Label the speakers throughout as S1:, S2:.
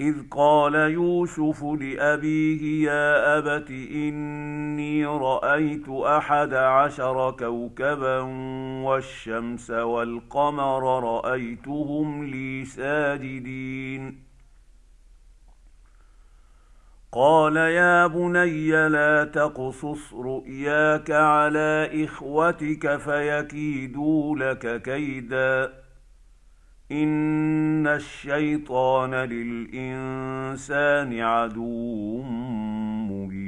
S1: إذ قال يوسف لأبيه يا أبت إني رأيت أحد عشر كوكبا والشمس والقمر رأيتهم لي ساجدين. قال يا بني لا تقصص رؤياك على إخوتك فيكيدوا لك كيدا. ان الشيطان للانسان عدو مبين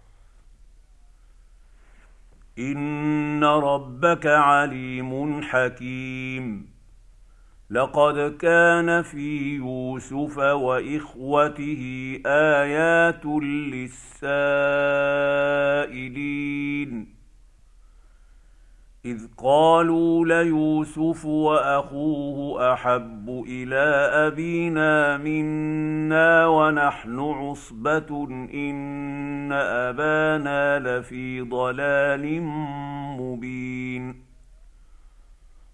S1: ان ربك عليم حكيم. لقد كان في يوسف واخوته ايات للسائلين. اذ قالوا ليوسف واخوه احب إلى ابينا منا ونحن عصبه ان ابانا لفي ضلال مبين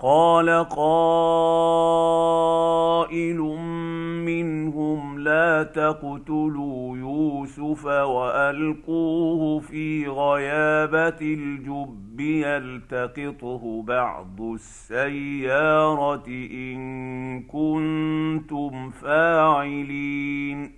S1: قال قائل منهم لا تقتلوا يوسف وألقوه في غيابة الجب يلتقطه بعض السيارة إن كنتم فاعلين.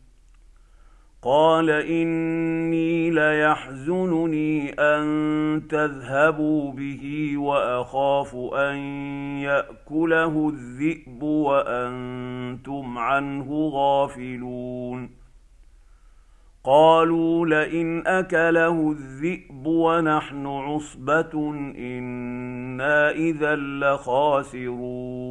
S1: قال إني ليحزنني أن تذهبوا به وأخاف أن يأكله الذئب وأنتم عنه غافلون. قالوا لئن أكله الذئب ونحن عصبة إنا إذا لخاسرون.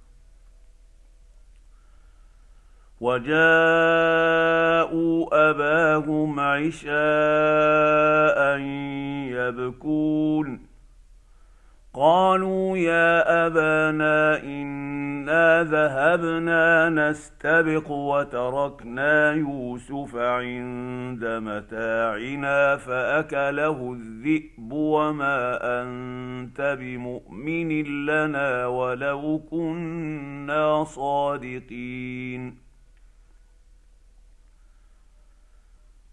S1: وجاءوا أباهم عشاء يبكون. قالوا يا أبانا إنا ذهبنا نستبق وتركنا يوسف عند متاعنا فأكله الذئب وما أنت بمؤمن لنا ولو كنا صادقين.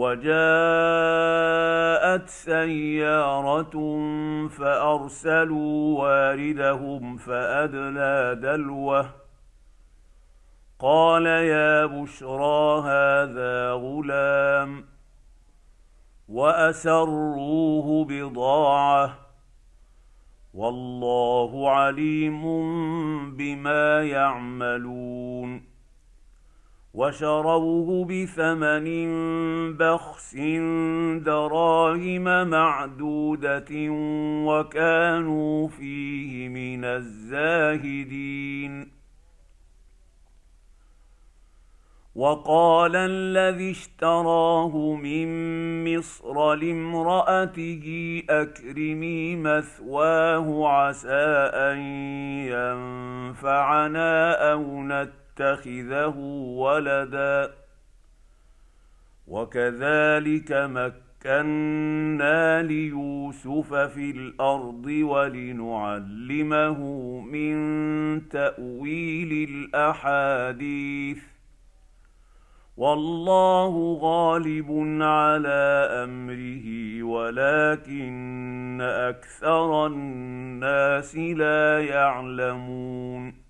S1: وجاءت سيارة فأرسلوا واردهم فأدلى دلوه. قال يا بشرى هذا غلام وأسروه بضاعة. والله عليم بما يعملون. وشروه بثمن بخس دراهم معدودة وكانوا فيه من الزاهدين. وقال الذي اشتراه من مصر لامرأته أكرمي مثواه عسى أن ينفعنا أو نتخذه ولدا وكذلك مكنا ليوسف في الأرض ولنعلمه من تاويل الاحاديث والله غالب على امره ولكن أكثر الناس لا يعلمون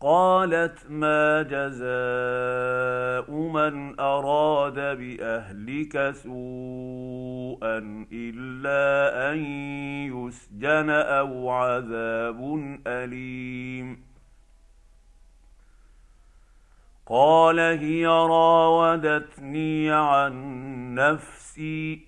S1: قالت ما جزاء من أراد بأهلك سوءا إلا أن يسجن أو عذاب أليم. قال هي راودتني عن نفسي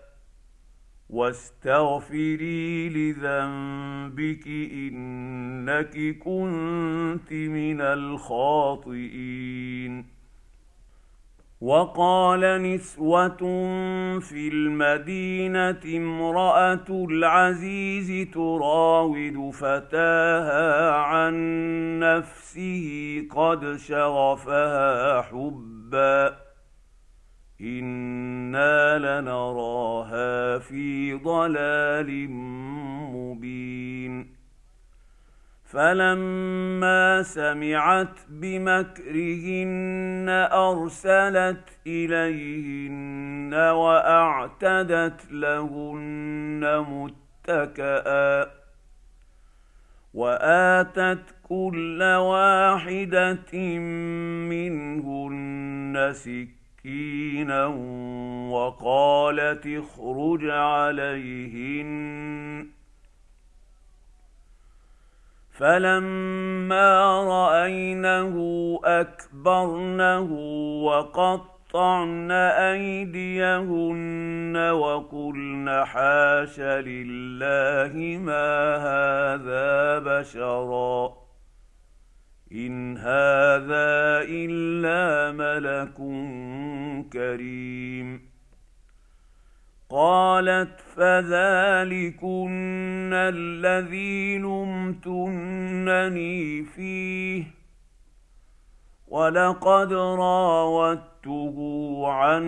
S1: واستغفري لذنبك إنك كنت من الخاطئين. وقال نسوة في المدينة امرأة العزيز تراود فتاها عن نفسه قد شغفها حبا. أنا لنراها في ضلال مبين فلما سمعت بمكرهن ارسلت اليهن واعتدت لهن متكئا واتت كل واحدة منهن سكينا وقالت اخرج عليهن. فلما رأينه أكبرنه وقطعن أيديهن وقلن حاش لله ما هذا بشرا. ان هذا الا ملك كريم قالت فذلكن الذي لمتنني فيه ولقد راودته عن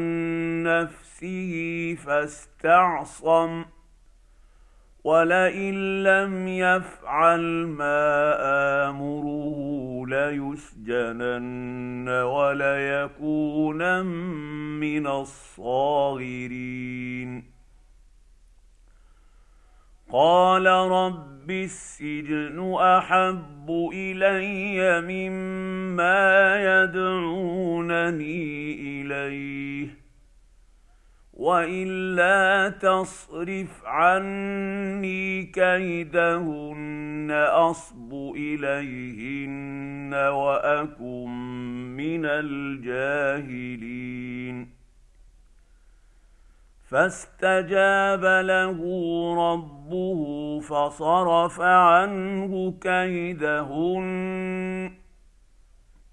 S1: نفسه فاستعصم ولئن لم يفعل ما امره ليسجنن وليكونن من الصاغرين قال رب السجن احب الي مما يدعونني اليه وإلا تصرف عني كيدهن أصب إليهن وأكن من الجاهلين. فاستجاب له ربه فصرف عنه كيدهن.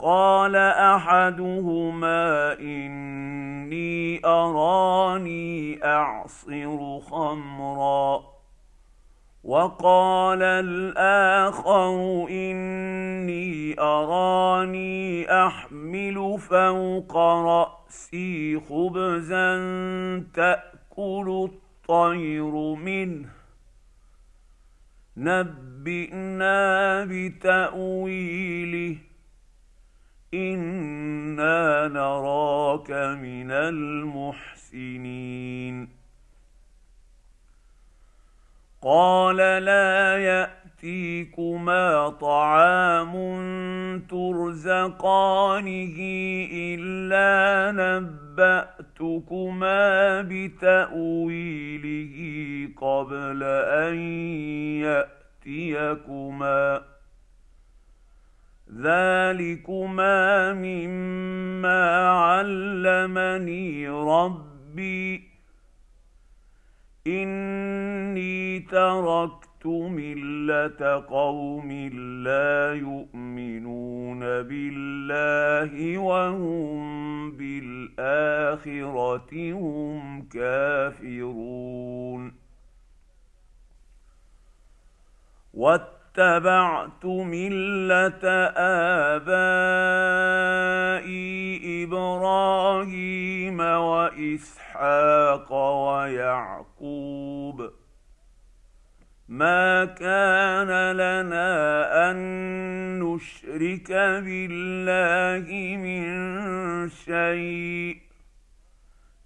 S1: قال أحدهما إني أراني أعصر خمرا وقال الآخر إني أراني أحمل فوق رأسي خبزا تأكل الطير منه. نبئنا بتأويله. أنا نراك من المحسنين قال لا ياتيكما طعام ترزقانه الا نباتكما بتاويله قبل ان ياتيكما ذلكما مما علمني ربي اني تركت مله قوم لا يؤمنون بالله وهم بالاخره هم كافرون اتبعت مله ابائي إبراهيم واسحاق ويعقوب ما كان لنا ان نشرك بالله من شيء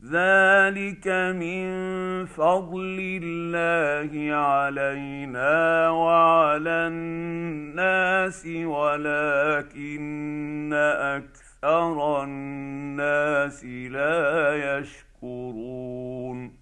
S1: ذلك من فضل الله علينا وعلى الناس ولكن أكثر الناس لا يشكرون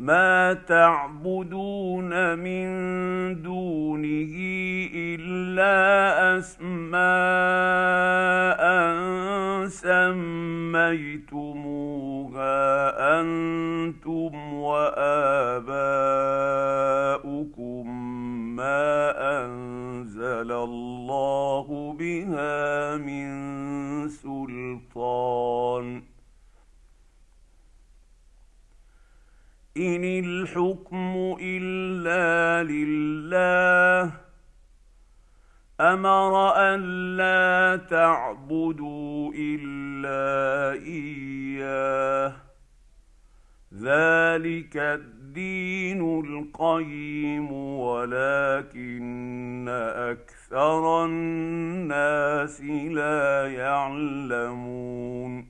S1: ما تعبدون من دونه الا اسماء سميتموها أنتم واباؤكم ما انزل الله بها من سلطان إن الحكم إلا لله. أمر أن لا تعبدوا إلا إياه. ذلك الدين القيم ولكن أكثر الناس لا يعلمون.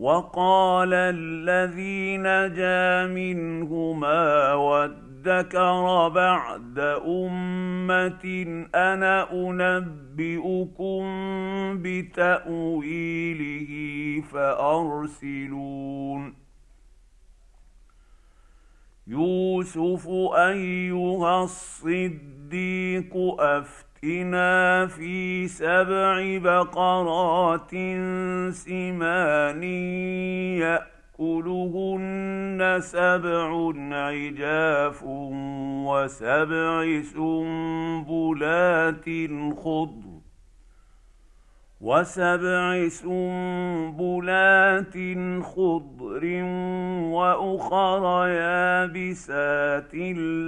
S1: وقال الذي نجا منهما وادكر بعد أمة أنا أنبئكم بتأويله فأرسلون. يوسف أيها الصديق افتح ائتنا في سبع بقرات سمان ياكلهن سبع عجاف وسبع سنبلات خضر وسبع سنبلات خضر وأخر يابسات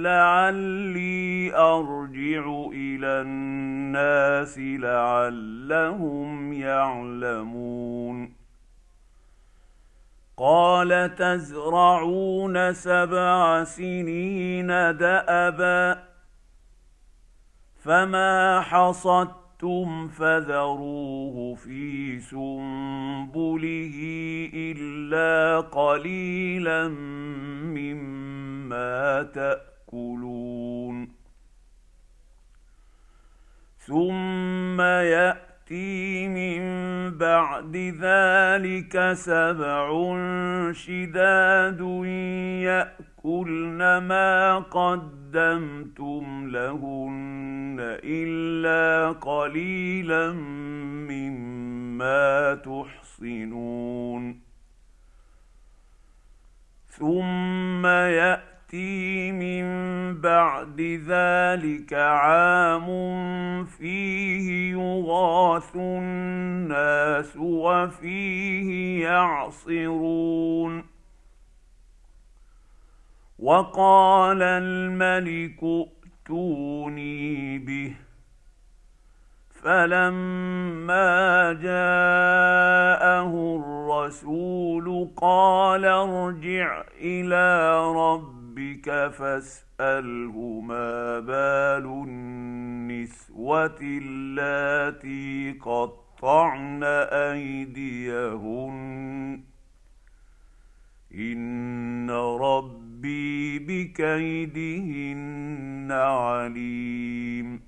S1: لعلي أرجع إلى الناس لعلهم يعلمون. قال تزرعون سبع سنين دأبا فما حصدت شئتم فذروه في سنبله الا قليلا مما تاكلون. ثم ياتي من بعد ذلك سبع شداد ياكلن ما قدمتم لهن إلا قليلا مما تحصنون. ثم يأتي من بعد ذلك عام فيه يغاث الناس وفيه يعصرون. وقال الملك ائتوني به فلما جاءه الرسول قال ارجع إلى ربك فاسأله ما بال النسوة اللاتي قطعن أيديهن ان ربي بكيدهن عليم.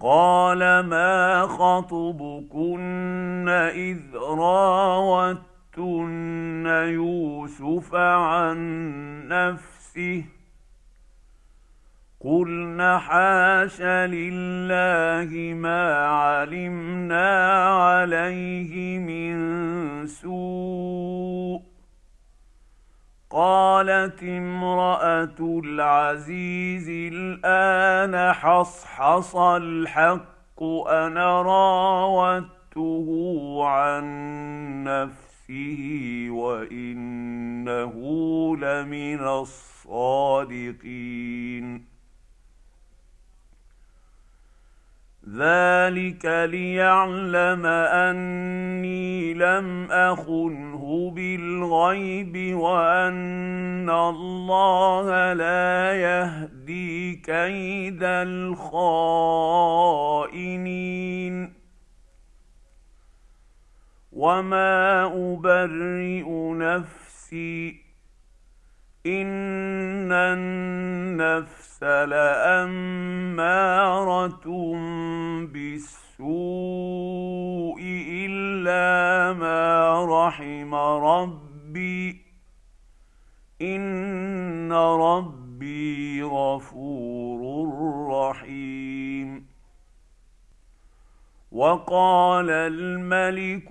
S1: قال ما خطبكن اذ راوتن يوسف عن نفسه قلن حاش لله ما علمنا عليه من سوء. قالت امرأة العزيز الآن حصحص الحق أنا راودته عن نفسه وإنه لمن الصادقين. ذلك ليعلم اني لم اخنه بالغيب وان الله لا يهدي كيد الخائنين وما ابرئ نفسي ان النفس لاماره بالسوء الا ما رحم ربي ان ربي غفور رحيم. وقال الملك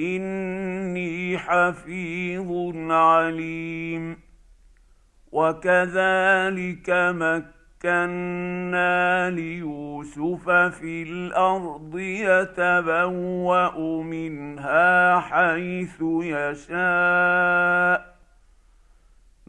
S1: إني حفيظ عليم. وكذلك مكنا ليوسف في الأرض يتبوأ منها حيث يشاء.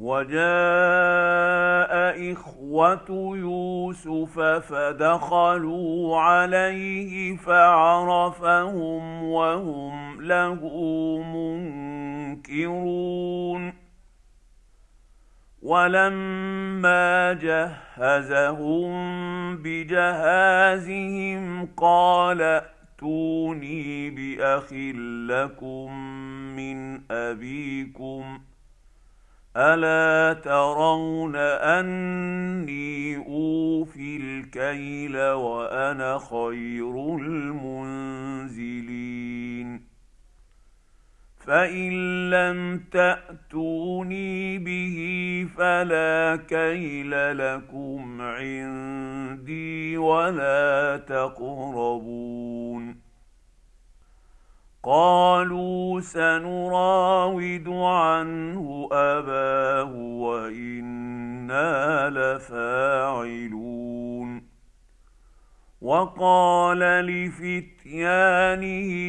S1: وجاء إخوة يوسف فدخلوا عليه فعرفهم وهم له منكرون. ولما جهزهم بجهازهم قال ائتوني بأخ لكم من أبيكم. الا ترون اني اوفي الكيل وأنا خير المنزلين فان لم تاتوني به فلا كيل لكم عندي ولا تقربون قالوا سنراود عنه أباه وإنا لفاعلون. وقال لفتيانه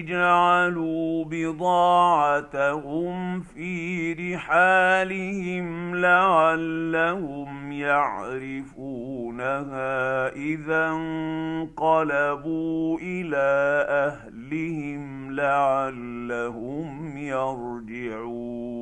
S1: جعلوا بضاعتهم في رحالهم لعلهم يعرفونها إذا انقلبوا إلى أهلهم لعلهم يرجعون.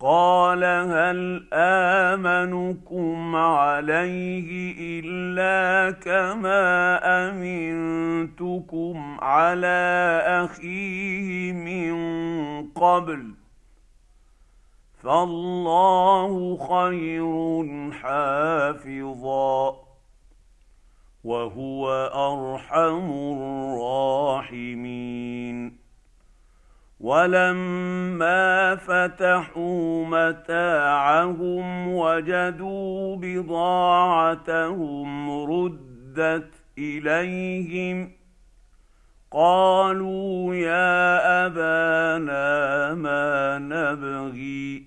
S1: قال هل آمنكم عليه إلا كما أمنتكم على أخيه من قبل فالله خير حافظا وهو أرحم الراحمين ولما فتحوا متاعهم وجدوا بضاعتهم ردت اليهم قالوا يا ابانا ما نبغي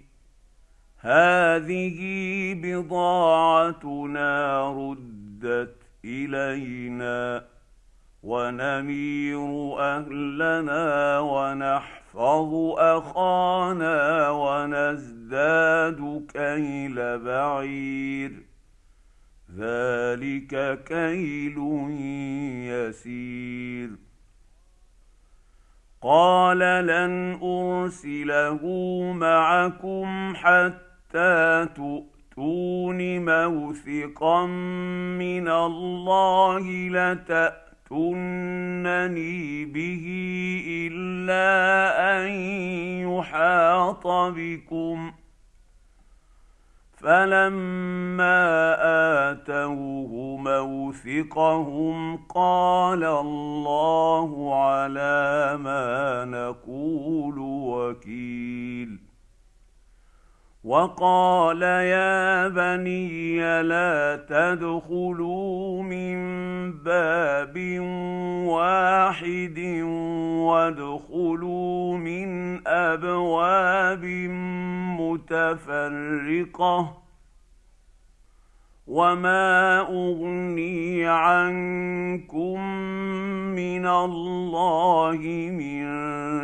S1: هذه بضاعتنا ردت الينا ونمير اهلنا ونحن نحفظ أخانا ونزداد كيل بعير. ذلك كيل يسير. قال لن أرسله معكم حتى تؤتون موثقا من الله لتأتون تاتونني به الا ان يحاط بكم فلما اتوه موثقهم قال الله على ما نقول وكيل وقال يا بني لا تدخلوا من باب واحد وادخلوا من ابواب متفرقه وما اغني عنكم من الله من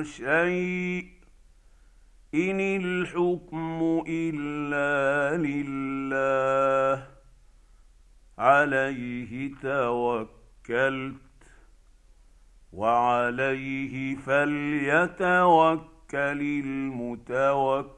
S1: شيء ان الحكم الا لله عليه توكلت وعليه فليتوكل المتوكلون.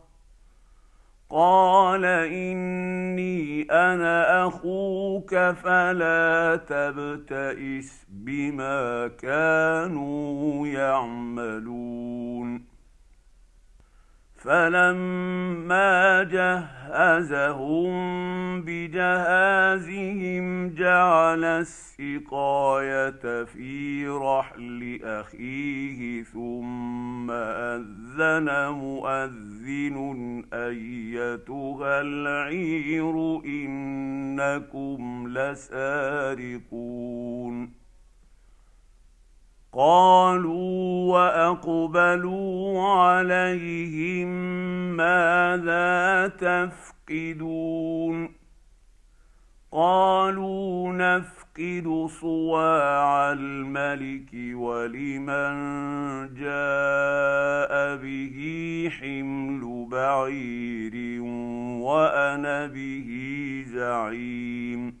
S1: قال اني أنا أخوك فلا تبتئس بما كانوا يعملون فلما جهزهم بجهازهم جعل السقايه في رحل اخيه ثم اذن مؤذن ايتها العير انكم لسارقون قالوا وأقبلوا عليهم ماذا تفقدون قالوا نفقد صواع الملك ولمن جاء به حمل بعير وأنا به زعيم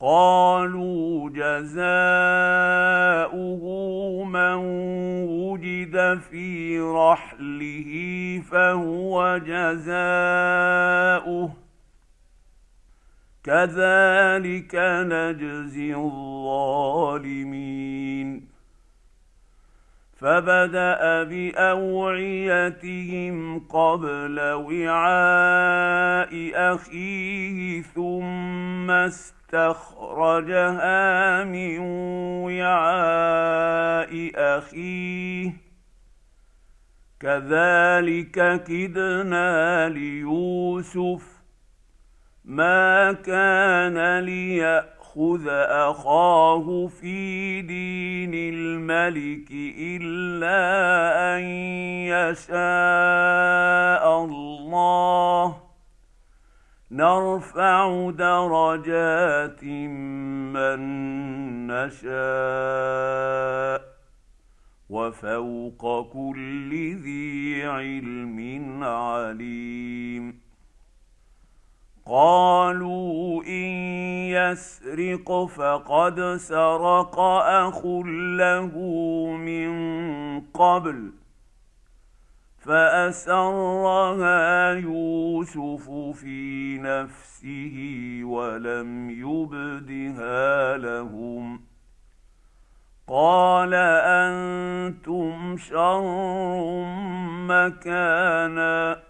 S1: قالوا جزاؤه من وجد في رحله فهو جزاؤه. كذلك نجزي الظالمين. فبدأ بأوعيتهم قبل وعاء أخيه ثم استخرجها من وعاء أخيه. كذلك كدنا ليوسف. ما كان ليأخذ أخاه في دين الملك إلا أن يشاء الله. نرفع درجات من نشاء وفوق كل ذي علم عليم. قالوا إن يسرق فقد سرق أخ له من قبل فأسرها يوسف في نفسه ولم يبدها لهم قال أنتم شر مكانا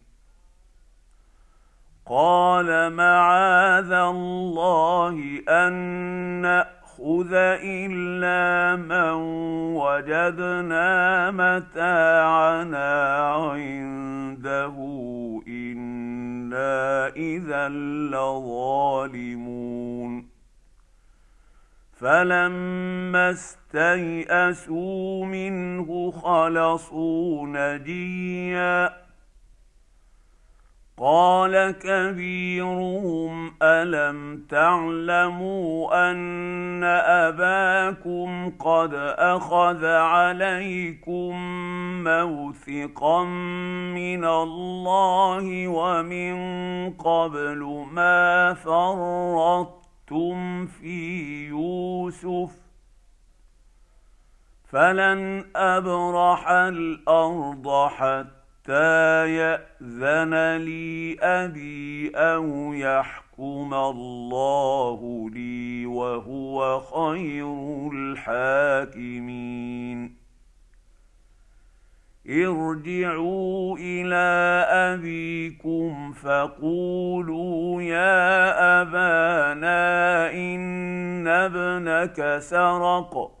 S1: قال معاذ الله أن نأخذ إلا من وجدنا متاعنا عنده إنا إذا لظالمون. فلما استيئسوا منه خلصوا نجيا. قال كبيرهم ألم تعلموا أن أباكم قد أخذ عليكم موثقا من الله ومن قبل ما فرطتم في يوسف؟ فلن أبرح الأرض حتى حتى ياذن لي ابي أو يحكم الله لي وهو خير الحاكمين. ارجعوا إلى ابيكم فقولوا يا ابانا ان ابنك سرق.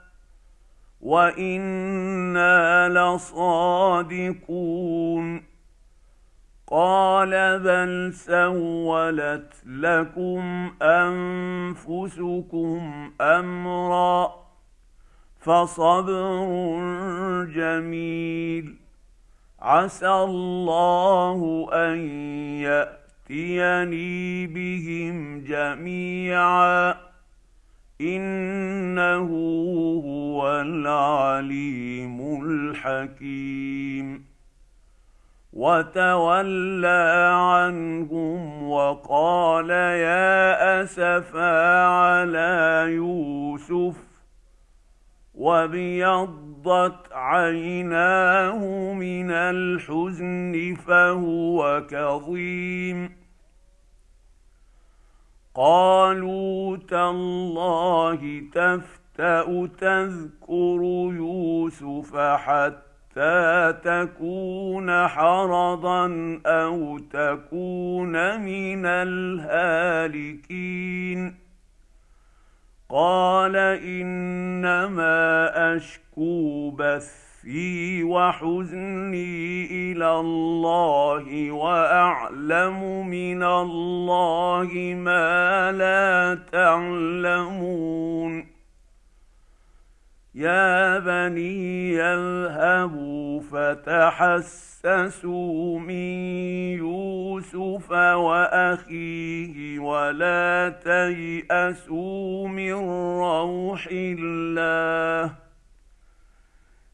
S1: وأنا لصادقون قال بل سولت لكم انفسكم امرا فصبر جميل عسى الله ان ياتيني بهم جميعا إنه هو العليم الحكيم. وتولى عنهم وقال يا أسفا على يوسف وابيضت عيناه من الحزن فهو كظيم. قالوا تالله تفتأ تذكر يوسف حتى تكون حرضا أو تكون من الهالكين. قال إنما أشكو بث بثي وحزني إلى الله وأعلم من الله ما لا تعلمون. يا بني يذهبوا فتحسسوا من يوسف وأخيه ولا تيأسوا من روح الله.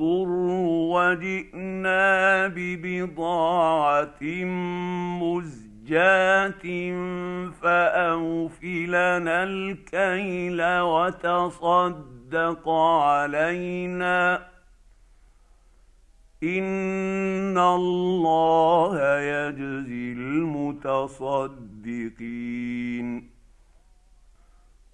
S1: الضر وجئنا ببضاعة مزجاة فأوفلنا الكيل وتصدق علينا. إن الله يجزي المتصدقين.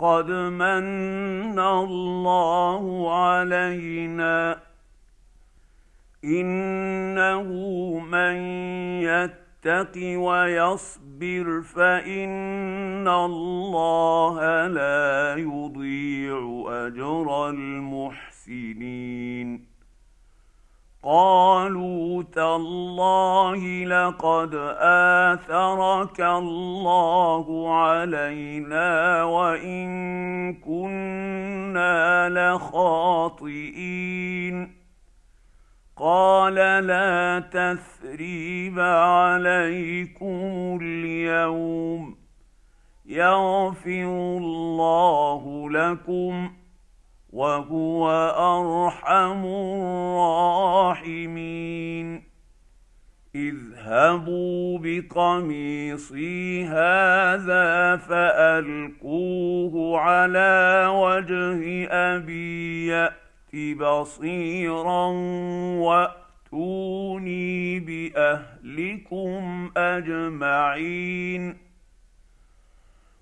S1: قد من الله علينا. إنه من يتق ويصبر فإن الله لا يضيع أجر المحسنين. قالوا تالله لقد آثرك الله علينا وإن كنا لخاطئين. قال لا تثريب عليكم اليوم يغفر الله لكم. وهو أرحم الراحمين. اذهبوا بقميصي هذا فألقوه على وجه أبي يأت بصيرا وأتوني بأهلكم أجمعين.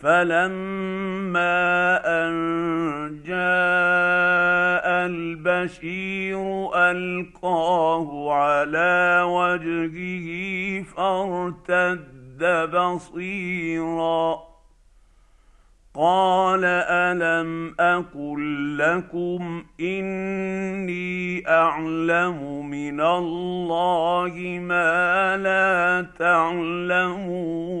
S1: فلما ان جاء البشير القاه على وجهه فارتد بصيرا قال الم أقل لكم اني اعلم من الله ما لا تعلمون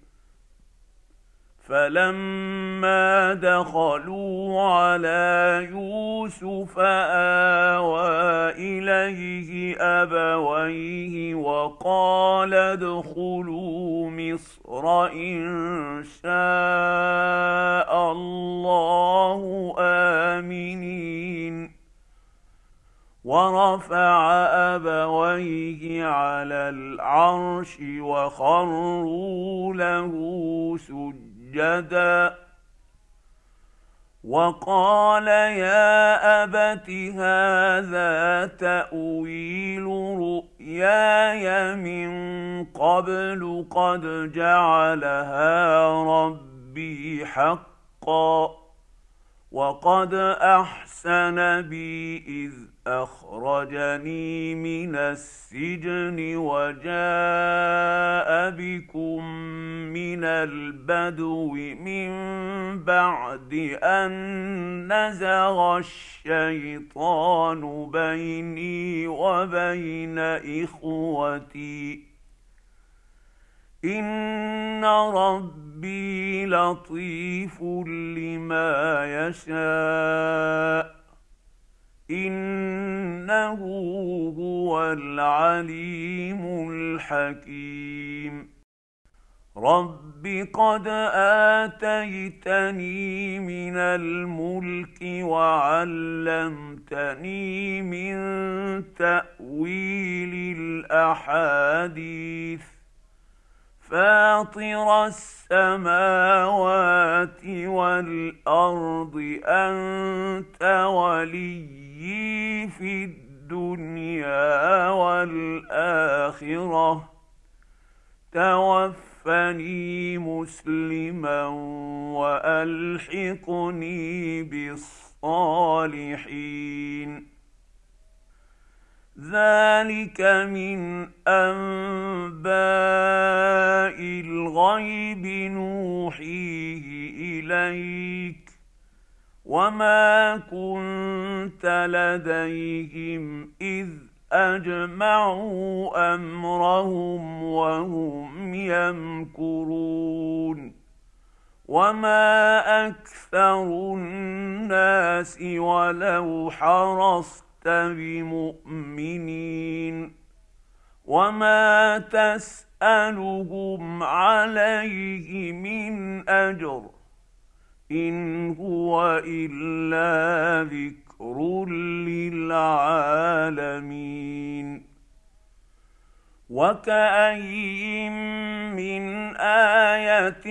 S1: فلما دخلوا على يوسف آوى إليه أبويه وقال ادخلوا مصر إن شاء الله آمنين. ورفع أبويه على العرش وخروا له سجدا. سجدا. وقال يا أبت هذا تأويل رؤياي من قبل قد جعلها ربي حقا. وقد أحسن بي إذ أخرجني من السجن وجاء بكم من البدو من بعد أن نزغ الشيطان بيني وبين إخوتي. إن ربي لطيف لما يشاء. إنه هو العليم الحكيم. رب قد آتيتني من الملك وعلمتني من تأويل الأحاديث. فاطر السماوات والأرض أنت وليي في الدنيا والآخرة. توفني مسلما وألحقني بالصالحين. ذلك من أنباء الغيب نوحيه إليك. وما كنت لديهم اذ اجمعوا امرهم وهم يمكرون وما أكثر الناس ولو حرصت بمؤمنين وما تسالهم عليه من اجر ان هو الا ذكر للعالمين وكاين من إيه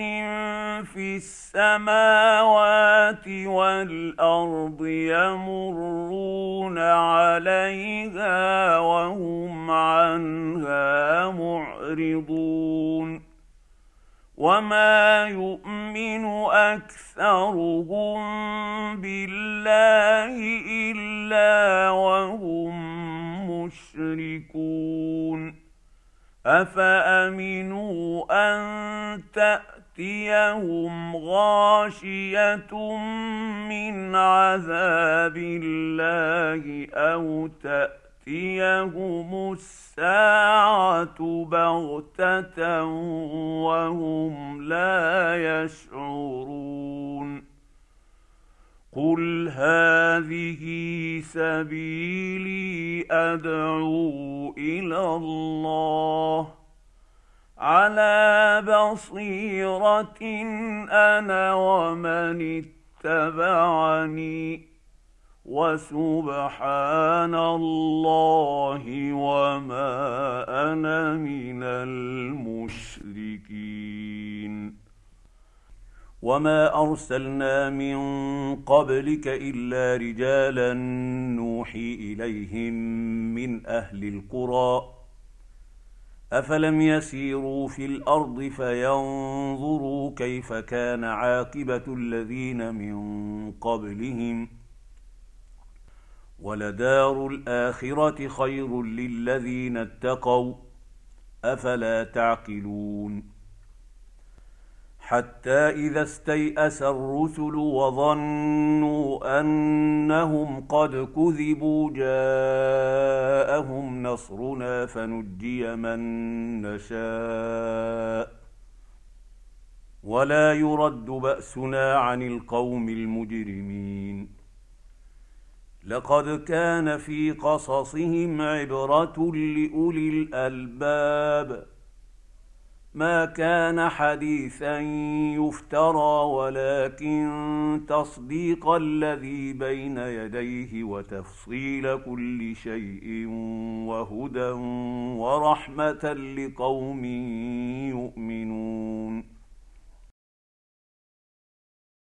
S1: في السماوات والارض يمرون عليها وهم عنها معرضون وما يؤمن اكثرهم بالله الا وهم مشركون افامنوا ان تاتيهم غاشيه من عذاب الله أو تاتيهم الساعة بغته وهم لا يشعرون قل هذه سبيلي ادعو إلى الله على بصيره أنا ومن اتبعني وسبحان الله وما أنا من المشركين. وما أرسلنا من قبلك إلا رجالا نوحي إليهم من أهل القرى. أفلم يسيروا في الأرض فينظروا كيف كان عاقبة الذين من قبلهم. ولدار الاخره خير للذين اتقوا أفلا تعقلون؟ حتى إذا استيأس الرسل وظنوا أنهم قد كذبوا جاءهم نصرنا فنجي من نشاء. ولا يرد بأسنا عن القوم المجرمين. لقد كان في قصصهم عبرة لأولي الألباب. ما كان حديثا يفترى ولكن تصديق الذي بين يديه وتفصيل كل شيء وهدى ورحمة لقوم يؤمنون.